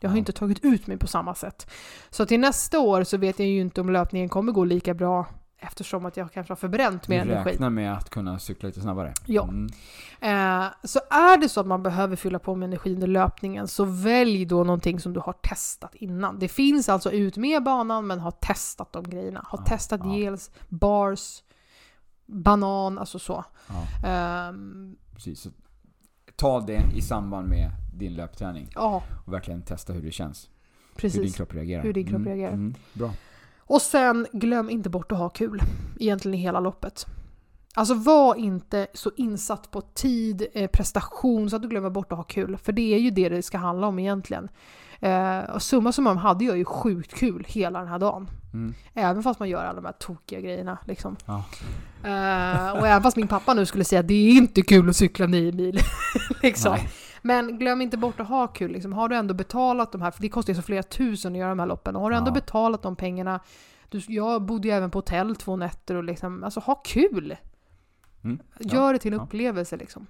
Jag har inte tagit ut mig på samma sätt. Så till nästa år så vet jag ju inte om löpningen kommer gå lika bra eftersom att jag kanske har förbränt Du mer energi. räknar med att kunna cykla lite snabbare? Ja. Mm. Eh, så är det så att man behöver fylla på med energi under löpningen så välj då någonting som du har testat innan. Det finns alltså ut med banan men har testat de grejerna. Har Ja, testat ja. gels, bars, banan, alltså så. Ja, Ehm, precis. Så ta det i samband med din löpträning ja, och verkligen testa hur det känns. Hur din precis. kropp reagerar. Hur din kropp Mm, reagerar. Mm, bra. Och sen glöm inte bort att ha kul. Egentligen i hela loppet. Alltså var inte så insatt på tid, eh, prestation så att du glömmer bort att ha kul. För det är ju det det ska handla om egentligen. Eh, och summa summarum hade jag ju sjukt kul hela den här dagen. Mm. Även fast man gör alla de här tokiga grejerna liksom. Ja. Eh, och även fast min pappa nu skulle säga att det är inte kul att cykla nio mil. <laughs> liksom. Nej. Men glöm inte bort att ha kul. Liksom. Har du ändå betalat de här, för det kostar ju så flera tusen att göra de här loppen. Och har du ändå Ja. betalat de pengarna, du, jag bodde ju även på hotell två nätter och liksom, alltså ha kul! Mm. Gör det till en ja. upplevelse liksom.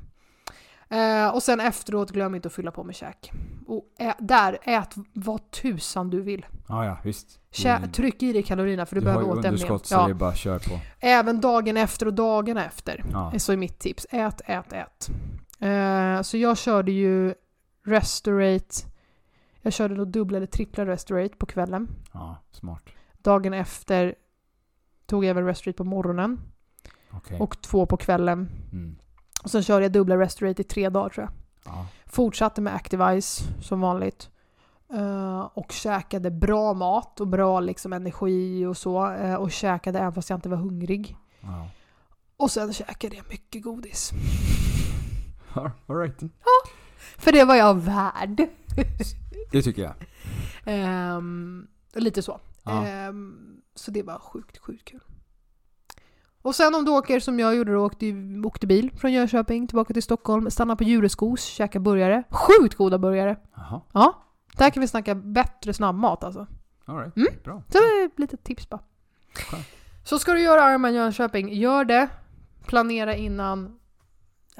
Eh, och sen efteråt, glöm inte att fylla på med käk. Och ä, där, ät vad tusan du vill. Ja, ja, visst. Kä, Mm. tryck i dig kalorierna för du, Du har behöver ju återhämtning. underskott så Ja. det är bara kör på. Även dagen efter och dagarna efter. Ja. Så är mitt tips. Ät, ät, ät. Eh, så jag körde ju Restorate. Jag körde nog dubbla eller trippla Restorate på kvällen. ja, smart. Dagen efter tog jag även Restorate på morgonen. Okej. Och två på kvällen. Mm. Och sen körde jag dubbla Restorate i tre dagar tror jag. Ja. Fortsatte med Activise som vanligt. Eh, och käkade bra mat och bra liksom energi och så. Eh, och käkade även fast jag inte var hungrig. Ja. Och sen käkade jag mycket godis. All right. För det var jag värd. Det tycker jag. Ehm, lite så. Ja. Ehm, så det var sjukt, sjukt kul. Och sen om du åker som jag gjorde då, åkte, åkte bil från Jönköping tillbaka till Stockholm, stanna på Djureskos, käka burgare. Sjukt goda burgare! Ja, där kan vi snacka bättre snabbmat alltså. All right. Mm. Bra. Så det litet tips bara. Skönt. Så ska du göra Ironman Jönköping, gör det. Planera innan.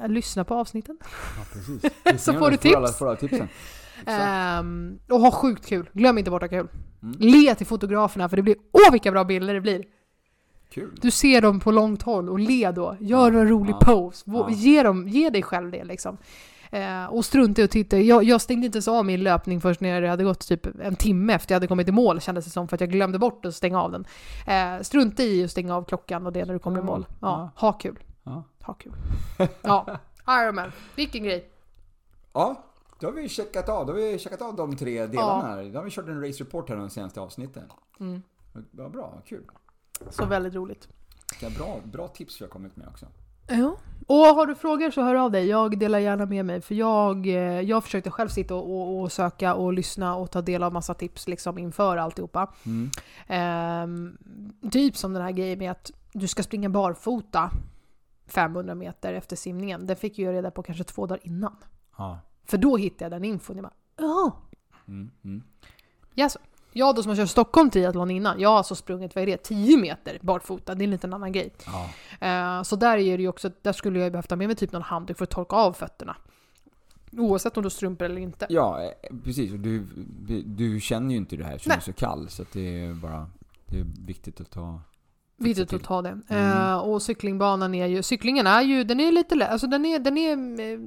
Lyssna på avsnitten. Ja, precis. <laughs> Så får du tips. Alla, får alla tipsen. Ehm, och ha sjukt kul. Glöm inte bort att ha kul. Mm. Le till fotograferna för det blir åh vilka bra bilder det blir. Kul. Du ser dem på långt håll och le då. Gör Ja, en rolig ja, pose. Ja. Ge, dem, ge dig själv det liksom. Eh, och strunta i att titta. Jag, jag stängde inte ens av min löpning först när det hade gått typ en timme efter jag hade kommit i mål kändes det som för att jag glömde bort att stänga av den. Eh, strunta i att stänga av klockan och det när du kommer i mål. Ja. ha kul. Ja. Ha kul. <laughs> Ja, Ironman. Vilken grej. ja, då har vi checkat av. Då har vi checkat av de tre delarna här. Då har vi kört en race report här de senaste avsnitten. Mm. Ja, bra, kul. Så väldigt roligt. Vilka bra, bra tips vi har kommit med också. Ja. Och har du frågor så hör av dig. Jag delar gärna med mig. För jag, eh, jag försökte själv sitta och, och, och söka och lyssna och ta del av massa tips liksom inför alltihopa. Mm. Ehm, typ som den här grejen med att du ska springa barfota 500 meter efter simningen. Det fick jag reda på kanske två dagar innan. Ja. För då hittade jag den infon. Jag bara, ja. Mm. Mm. Yes. Jag då som har kört Stockholm triathlon innan, jag har alltså sprungit, vad är det, 10 meter barfota. Det är en liten annan grej. Ja. Eh, så där är det ju också, där skulle jag behövt ha med mig typ någon handduk för att torka av fötterna. Oavsett om du har strumpor eller inte. ja, eh, precis. Du, du känner ju inte det här så du är så kall. Så det är bara det är viktigt att ta... Viktigt att ta det. Mm. Eh, och cyklingbanan är ju, cyklingen är ju, den är lite lätt, alltså den är, den är, eh,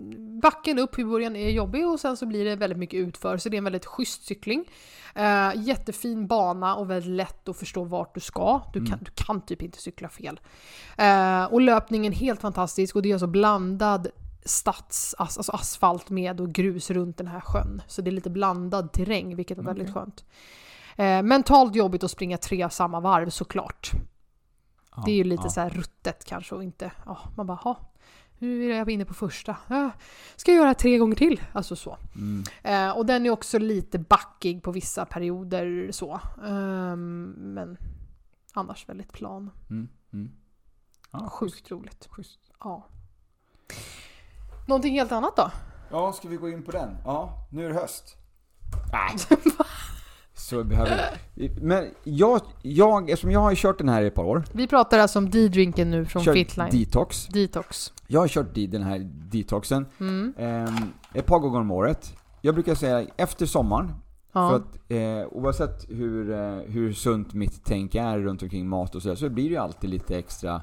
backen upp i början är jobbig och sen så blir det väldigt mycket utför, så det är en väldigt schysst cykling. Eh, jättefin bana och väldigt lätt att förstå vart du ska. Du kan, Mm. du kan typ inte cykla fel. Eh, och löpningen helt fantastisk och det är alltså blandad stads, alltså asfalt med och grus runt den här sjön. Så det är lite blandad terräng, vilket är väldigt skönt. Eh, mentalt jobbigt att springa tre samma varv såklart. Ja, Det är ju lite ja. så här ruttet kanske och inte, ja, man bara, ha. Nu är jag inne på första. Ja, ska jag göra tre gånger till? Alltså så. Mm. Eh, och den är också lite backig på vissa perioder så. Ehm, men annars väldigt plan. Mm. Mm. Ja, Sjukt roligt. schysst. Ja. Någonting helt annat då? Ja, ska vi gå in på den? Ja, nu är det höst. <laughs> Nej. Så behöver. Men jag, jag, eftersom jag har kört den här i ett par år. Vi pratar alltså om D-drinken nu från kört Fitline. detox. Detox. Jag har kört den här detoxen Mm. ehm, ett par gånger om året. Jag brukar säga efter sommaren. För Ja. att eh, oavsett hur, eh, hur sunt mitt tänk är runt omkring mat och sådär så blir det ju alltid lite extra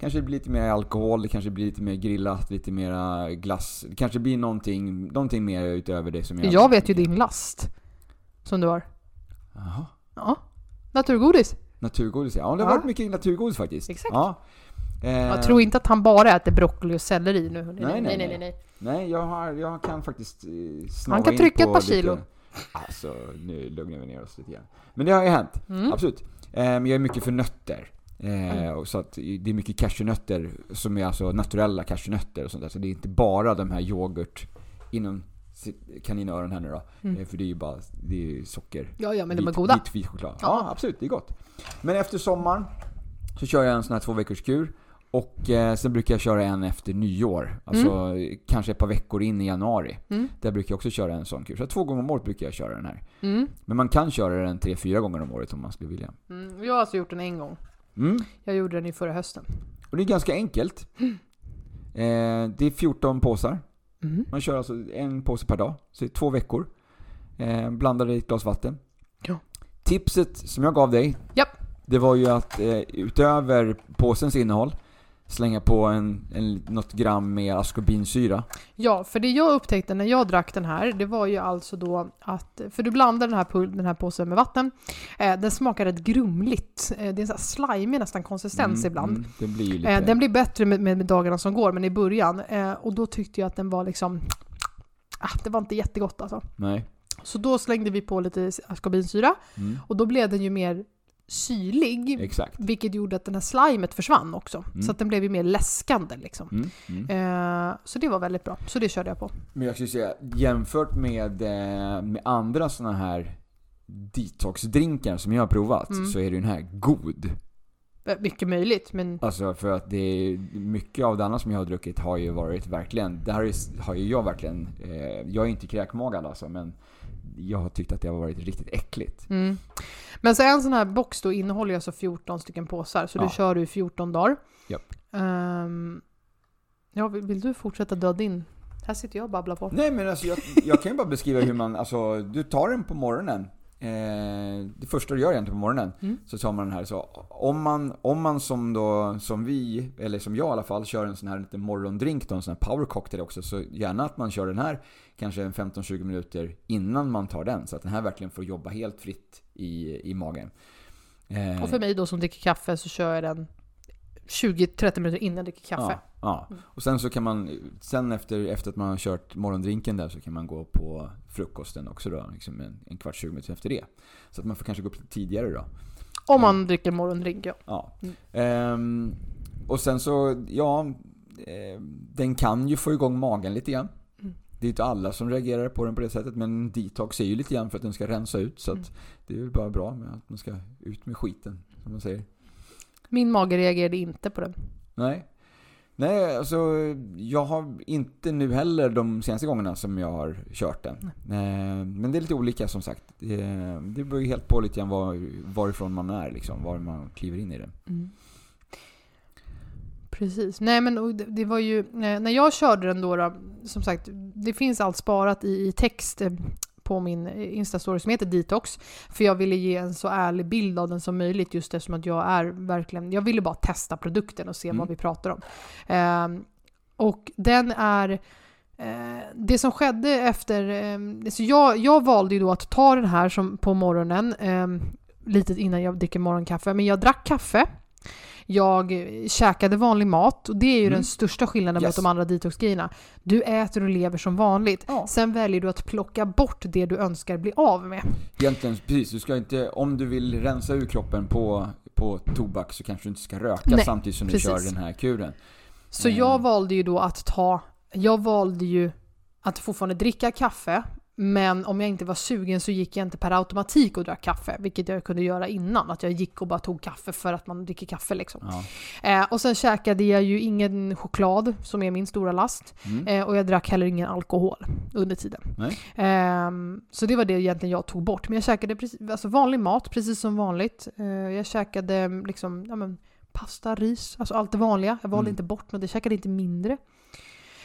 Kanske det blir lite mer alkohol, det kanske blir lite mer grillat, lite mera glass. Det kanske blir någonting, någonting mer utöver det som jag... Jag vet ju din last. Som du har. Jaha. Ja. Naturgodis. Naturgodis ja. det har Ja. varit mycket naturgodis faktiskt. Exakt. Ja. Eh, Jag tror inte att han bara äter broccoli och selleri nu. nej, nej, nej. nej, nej. nej. Nej, jag, har, jag kan faktiskt eh, snava Han kan in trycka på ett par lite- kilo. Alltså, nu lugnar vi ner oss lite grann. Men det har ju hänt. Mm. Absolut. Eh, Men jag är mycket för nötter. Eh, och så att det är mycket cashewnötter som är alltså naturella cashewnötter och sånt där. Så det är inte bara de här yoghurt inom kaninöron här nu då. Mm. Eh, För det är ju bara det är ju socker. Ja, ja, men de är goda. Vit, vit choklad. Ja. Ja. absolut. Det är gott. Men efter sommaren så kör jag en sån här två veckors kur. Och eh, sen brukar jag köra en efter nyår. Alltså kanske ett par veckor in i januari. Mm. Där brukar jag också köra en sån kur. Så två gånger om året brukar jag köra den här. Mm. Men man kan köra den tre, fyra gånger om året om man skulle vilja. Mm. Jag har alltså gjort den en gång. Mm. Jag gjorde den i förra hösten. Och det är ganska enkelt. <clears throat> Eh, det är 14 påsar. Mm. Man kör alltså en påse per dag. Så det är två veckor. Eh, blandar i ett glas vatten. Ja. Tipset som jag gav dig. Japp. Det var ju att eh, utöver påsens innehåll slänga på en, en, något gram med askorbinsyra. Ja, för det jag upptäckte när jag drack den här, det var ju alltså då att, för du blandar den här, den här påsen med vatten, eh, den smakar rätt grumligt. Eh, det är en sån här slimy nästan konsistens ibland. Mm, det blir ju lite... Eh, den blir bättre med, med, med dagarna som går, men i början. Eh, och då tyckte jag att den var liksom, ah, det var inte jättegott alltså. Nej. Så då slängde vi på lite askorbinsyra Mm, och då blev den ju mer syrlig. exakt. Vilket gjorde att den här slimet försvann också. Mm. Så att den blev ju mer läskande liksom. Mm, mm. Eh, så det var väldigt bra. Så det körde jag på. Men jag skulle säga, jämfört med, eh, med andra såna här detoxdrinkar som jag har provat, Mm. så är den här god. Eh, Mycket möjligt, men Alltså för att det är, mycket av det andra som jag har druckit har ju varit verkligen, det här är, har ju jag verkligen, eh, jag är inte kräkmagad alltså, men jag har tyckt att det har varit riktigt äckligt. Mm. Men så en sån här box då innehåller ju alltså 14 stycken påsar, så Ja. du kör du i 14 dagar. Japp. Ehm, ja, vill, vill du fortsätta dra din? Här sitter jag och babblar på. Nej men alltså jag, jag kan ju bara beskriva hur man, alltså du tar den på morgonen. Eh, det första du gör egentligen på morgonen, Mm. så tar man den här. Så om man, om man som då, som vi, eller som jag i alla fall, kör en sån här liten morgondrink då, en sån här power cocktail också. Så gärna att man kör den här kanske en 15-20 minuter innan man tar den. Så att den här verkligen får jobba helt fritt i, i magen. Eh, Och för mig då som dricker kaffe så kör jag den 20-30 minuter innan jag dricker kaffe. Ja, ja. Mm. Och sen så kan man, sen efter, efter att man har kört morgondrinken där så kan man gå på frukosten också då, liksom en, en kvart, 20 minuter efter det. Så att man får kanske gå upp lite tidigare då. Om man dricker morgondrink, ja. Ja. Mm. Ehm, och sen så, ja, eh, den kan ju få igång magen lite grann. Mm. Det är inte alla som reagerar på den på det sättet, men detox är ju lite grann för att den ska rensa ut. Så att Mm. det är ju bara bra med att man ska ut med skiten, som man säger. Min mage reagerade inte på den. Nej. Nej, alltså jag har inte nu heller de senaste gångerna som jag har kört den. Eh, Men det är lite olika som sagt. Det- Det beror ju helt på lite grann var, varifrån man är liksom, var man kliver in i det. Mm. Precis. Nej men det, det var ju, eh, när jag körde den då, då, som sagt, det finns allt sparat i, i text eh, på min Insta-story som heter Detox. För jag ville ge en så ärlig bild av den som möjligt just eftersom att jag är verkligen, jag ville bara testa produkten och se Mm. vad vi pratar om. Ehm, och den är eh, det som skedde efter... Eh, så jag, jag valde ju då att ta den här som på morgonen, eh, lite innan jag dricker morgonkaffe. Men jag drack kaffe. Jag käkade vanlig mat och det är ju Mm. den största skillnaden Yes. mot de andra detox-grejerna. Du äter och lever som vanligt. Ja. Sen väljer du att plocka bort det du önskar bli av med. Egentligen, precis. Du ska inte, om du vill rensa ur kroppen på, på tobak så kanske du inte ska röka Nej, samtidigt som precis. du kör den här kuren. Så Mm. jag valde ju då att ta, jag valde ju att fortfarande dricka kaffe, men om jag inte var sugen så gick jag inte per automatik och drack kaffe, vilket jag kunde göra innan. Att jag gick och bara tog kaffe för att man dricker kaffe liksom. Ja. Eh, och sen käkade jag ju ingen choklad, som är min stora last. Mm. Eh, och jag drack heller ingen alkohol under tiden. Ehm, så det var det egentligen jag tog bort. Men jag käkade precis, alltså vanlig mat, precis som vanligt. Eh, jag käkade liksom, ja men, pasta, ris, alltså allt det vanliga. Jag valde Mm. inte bort något, jag käkade inte mindre.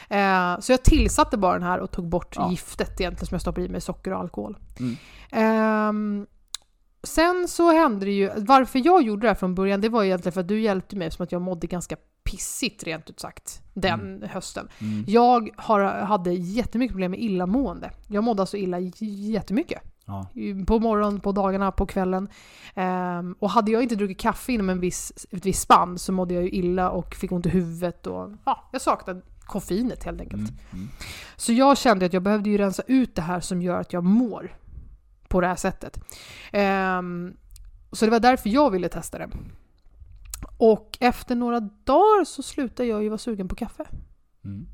Eh, så jag tillsatte bara den här och tog bort Ja. giftet egentligen som jag stoppade i med socker och alkohol. Mm. Ehm, sen så hände det ju, varför jag gjorde det här från början, det var egentligen för att du hjälpte mig som att jag mådde ganska pissigt rent ut sagt den hösten. Mm. Jag har, hade jättemycket problem med illamående. Jag mådde alltså illa jättemycket. Ja. På morgonen, på dagarna, på kvällen. Ehm, och hade jag inte druckit kaffe inom en viss, ett visst spann så mådde jag ju illa och fick ont i huvudet. Och, ja, jag saknade koffeinet helt enkelt. Mm. Mm. Så jag kände att jag behövde ju rensa ut det här som gör att jag mår på det här sättet. Ehm, så det var därför jag ville testa det. Och efter några dagar så slutade jag ju vara sugen på kaffe. Mm.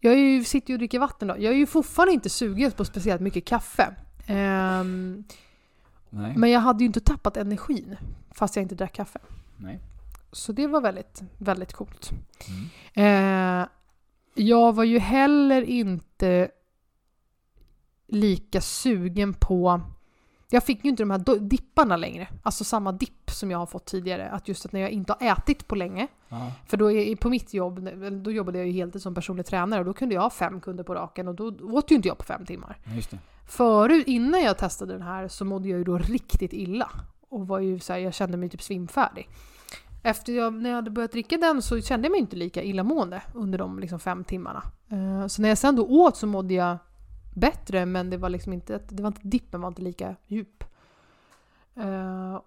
Jag är ju, sitter ju och dricker vatten då. Jag är ju fortfarande inte sugen på speciellt mycket kaffe. Nej. men jag hade ju inte tappat energin fast jag inte drack kaffe. Nej. Så det var väldigt, väldigt coolt. Mm. Eh, jag var ju heller inte lika sugen på... Jag fick ju inte de här dipparna längre. Alltså samma dipp som jag har fått tidigare. Att just att när jag inte har ätit på länge. Ja. För då är, på mitt jobb, då jobbade jag ju heltid som personlig tränare och då kunde jag ha fem kunder på raken och då åt ju inte jag på fem timmar. Just det. Förut, innan jag testade den här, så mådde jag ju då riktigt illa. Och var ju så här, jag kände mig typ svimfärdig. Efter jag, när jag hade börjat dricka den så kände jag mig inte lika illamående under de liksom fem timmarna. Eh, så när jag sen då åt så mådde jag bättre men det var liksom inte, det var inte, dippen var inte lika djup. Eh,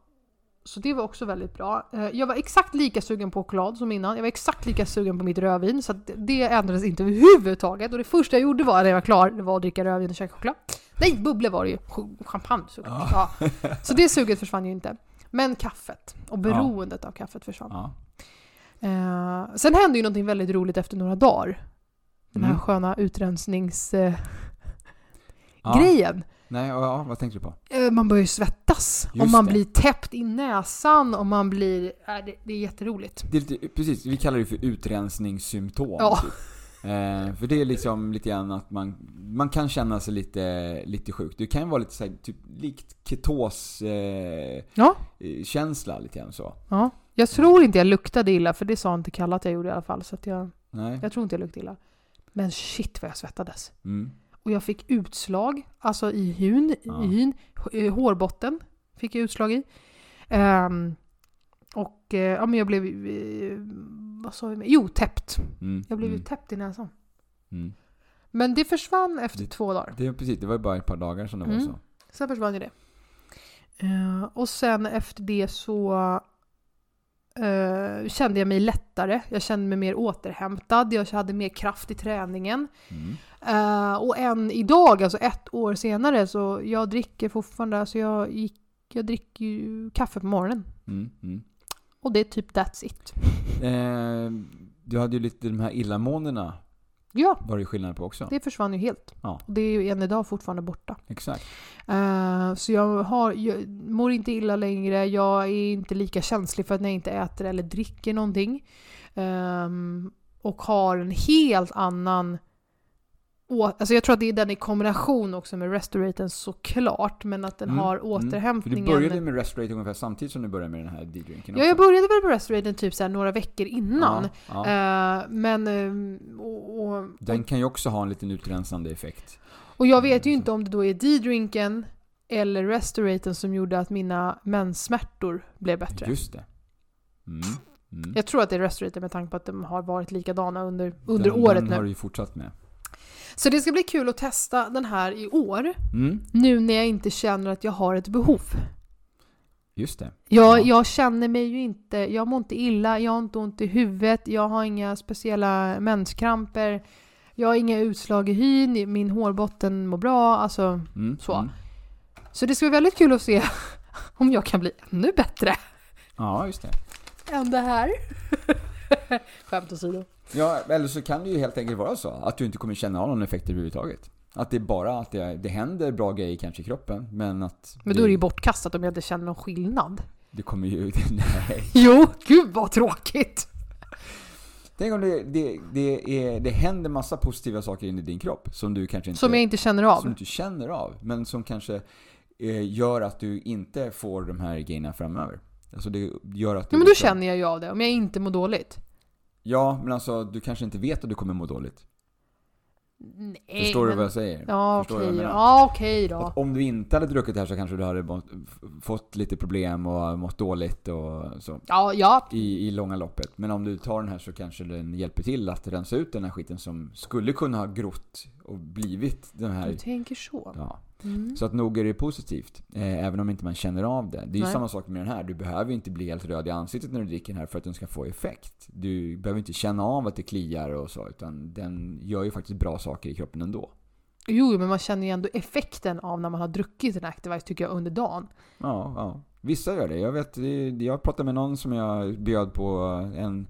så det var också väldigt bra. Eh, jag var exakt lika sugen på choklad som innan. Jag var exakt lika sugen på mitt rödvin så det- ändrades inte överhuvudtaget. Och det första jag gjorde var när jag var klar, det var att dricka rödvin och käka choklad. Nej, bubblor var det ju. Ch- Champagne såklart. Ja. Så det suget försvann ju inte. Men kaffet och beroendet av kaffet försvann. Ja. Eh, sen hände ju någonting väldigt roligt efter några dagar. Den här Mm. sköna utrensningsgrejen. Ja. Nej, ja, ja, vad tänkte du på? Eh, man börjar ju svettas. och Just man det. blir täppt i näsan och man blir... Äh, det, det är jätteroligt. Det är lite, precis, vi kallar det för utrensningssymptom. Ja. Typ. Eh, för det är liksom lite grann att man, man kan känna sig lite, lite sjuk. Det kan ju vara lite så här, typ likt ketos eh, Ja. eh, känsla lite grann så. ja. Jag tror inte jag luktade illa, för det sa inte Kalle att jag gjorde i alla fall. Så att jag, Nej. jag tror inte jag luktade illa. Men shit vad jag svettades. Mm. Och jag fick utslag, alltså i hyn, Ja. i hyn eh, hårbotten fick jag utslag i. Ehm, och eh, ja, men jag blev, eh, vad sa jag? Jo, täppt. Mm. Jag blev ju mm. täppt i näsan. Mm. Men det försvann efter Det- två dagar. Det, precis, det var ju bara ett par dagar som det var Mm. så. Sen försvann ju det. Eh, och sen efter det så eh, kände jag mig lättare. Jag kände mig mer återhämtad. Jag hade mer kraft i träningen. Mm. Eh, och än idag, alltså ett år senare, så jag dricker fortfarande, alltså jag, gick, jag dricker ju kaffe på morgonen. Mm. Mm. Och det är typ that's it. Eh, du hade ju lite de här illamåendena Ja, var det skillnad på också. det försvann ju helt. Ja. Och det är ju än idag fortfarande borta. Exakt. Eh, så jag, har, jag mår inte illa längre, jag är inte lika känslig för att när jag inte äter eller dricker någonting. Ehm, och har en helt annan... Alltså jag tror att det är den i kombination också med Restoraten såklart, men att den Mm, har mm. För återhämtningen... du började med Restorate ungefär samtidigt som du började med den här D-drinken Ja, jag började väl på Restoraten typ så här några veckor innan. Ja, ja. Eh, men... ehm, och, och, Den kan ju också ha en liten utrensande effekt. och jag vet ju Mm, inte om det då är D-drinken eller Restoraten som gjorde att mina menssmärtor blev bättre. Just det. Mm. Mm. Jag tror att det är Restorator med tanke på att de har varit likadana under, under den, året den har nu. du ju fortsatt med. Så det ska bli kul att testa den här i år. Mm. Nu när jag inte känner att jag har ett behov. Just det. Jag, Ja. jag känner mig ju inte, jag mår inte illa, jag har inte ont i huvudet, jag har inga speciella menskramper. Jag har inga utslag i hyn, min hårbotten mår bra. Alltså, Mm. Så. Mm. så det ska bli väldigt kul att se <laughs> om jag kan bli ännu bättre Ja, just det. än det här. <laughs> Skämt åsido. Ja, eller så kan det ju helt enkelt vara så att du inte kommer känna av någon effekt överhuvudtaget. Att det är bara att det, det händer bra grejer kanske i kroppen, men att... Men då är det ju bortkastat om jag inte känner någon skillnad. Det kommer ju... <laughs> Nej. <laughs> Jo, gud vad tråkigt! Tänk om det, det, det, är, det händer massa positiva saker in i din kropp som du kanske inte... Som jag inte känner av. Som du inte känner av, men som kanske eh, gör att du inte får de här grejerna framöver. Alltså det gör att du... Ja, men då liksom- känner jag ju av det, om jag inte mår dåligt. Ja, men alltså du kanske inte vet att du kommer må dåligt. Nej, Förstår du men... vad jag säger? Ja, Förstår du okej? Ja, okej då. Att om du inte hade druckit det här så kanske du hade mått, fått lite problem och mått dåligt och så. Ja, ja. I, I långa loppet. Men om du tar den här så kanske den hjälper till att rensa ut den här skiten som skulle kunna ha grott och blivit den här... Du tänker så. Ja. Mm. Så att nog är det positivt, eh, även om inte man känner av det. Det är ju Nej. samma sak med den här. Du behöver inte bli helt röd i ansiktet när du dricker den här för att den ska få effekt. Du behöver inte känna av att det kliar och så, utan den gör ju faktiskt bra saker i kroppen ändå. Jo, men man känner ju ändå effekten av när man har druckit en Activise tycker jag under dagen. Ja, ja. Vissa gör det. Jag vet, jag pratade med någon som jag bjöd på, en,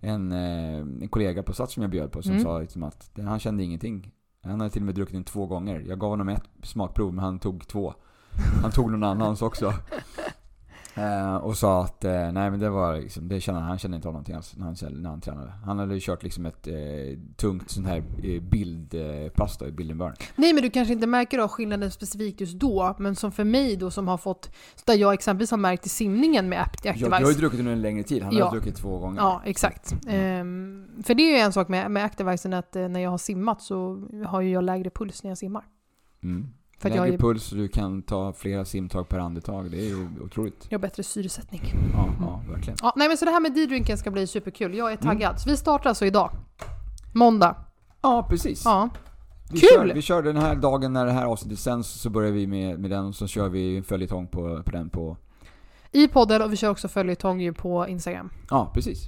en, eh, en kollega på Sats som jag bjöd på, som Mm. sa liksom att han kände ingenting. Han hade till och med druckit den två gånger. Jag gav honom ett smakprov, men han tog två. Han tog någon annans också. Eh, och sa att eh, nej men det var liksom, det kände, han kände inte av någonting alls när han, när han tränade. Han hade ju kört liksom ett eh, tungt sånt här eh, bildpass då, i Burn. Nej, men du kanske inte märker av skillnaden specifikt just då, men som för mig då som har fått, där jag exempelvis har märkt i simningen med Act- Jag, Activise. jag har ju druckit under en längre tid, han Ja. har druckit två gånger. Ja, exakt. Ehm, för det är ju en sak med, med Activisen att eh, när jag har simmat så har ju jag lägre puls när jag simmar. Mm. För att Lägre jag, är, puls och du kan ta flera simtag per andetag. Det är ju otroligt. jag har bättre syresättning. Ja, ja verkligen. Ja, nej men så det här med D-drinken ska bli superkul. Jag är Mm. taggad. Så vi startar alltså idag. Måndag. Ja, precis. Ja. vi, kul! Kör, vi kör den här dagen när det här avsnittet sänds så börjar vi med, med den och så kör vi en följetong på, på den på... I podden och vi kör också följetong ju på Instagram. Ja, precis.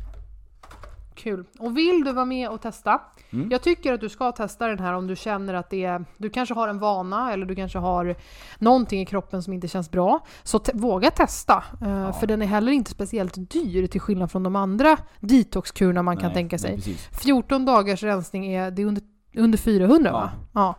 Kul. Och vill du vara med och testa? Mm. Jag tycker att du ska testa den här om du känner att det är, du kanske har en vana eller du kanske har någonting i kroppen som inte känns bra. Så te- våga testa. Eh, Ja. För den är heller inte speciellt dyr till skillnad från de andra detoxkurerna man kan Nej, tänka nej, sig. Precis. 14 dagars rensning är, det är under, under 400 va? Ja.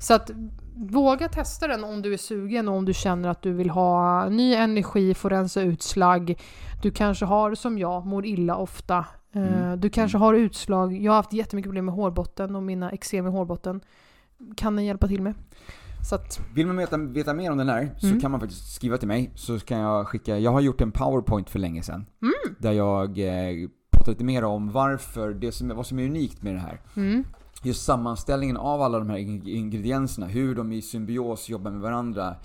Så att våga testa den om du är sugen och om du känner att du vill ha ny energi, få rensa ut slagg. Du kanske har, som jag, mår illa ofta. Eh, Mm. Du kanske har utslag. Jag har haft jättemycket problem med hårbotten och mina eksem i hårbotten. Kan den hjälpa till med. Så att, Vill man veta, veta mer om den här så Mm. kan man faktiskt skriva till mig. Så kan jag skicka, jag har gjort en powerpoint för länge sedan. Mm. Där jag eh, pratar lite mer om varför, det som, vad som är unikt med det här. mm, just sammanställningen av alla de här ing- ingredienserna, hur de i symbios jobbar med varandra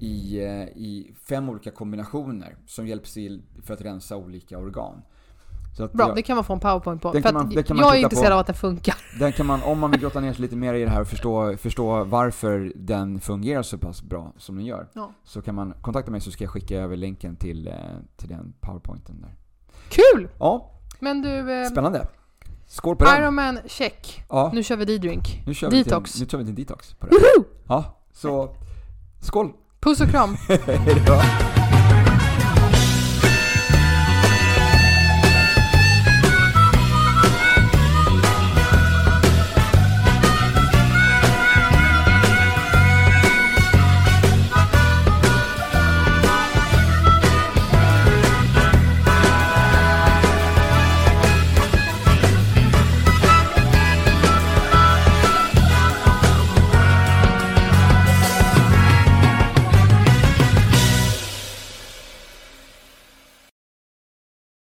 i, eh, i fem olika kombinationer som hjälps till för att rensa olika organ. Att bra, jag, det kan man få en powerpoint på. Den För man- den jag är intresserad på. av att det funkar. <laughs> den kan man, om man vill grotta ner sig lite mer i det här och förstå, förstå varför den fungerar så pass bra som den gör, Ja. så kan man kontakta mig så ska jag skicka över länken till, eh, till den powerpointen där. Kul! Ja, Men du, eh, spännande. Skål på den! Ironman check. Ja, Nu kör vi D-drink. nu kör vi Detox. till, nu kör vi till detox på det. Woho! Ja, så skål! Puss och kram! <laughs> Hej då!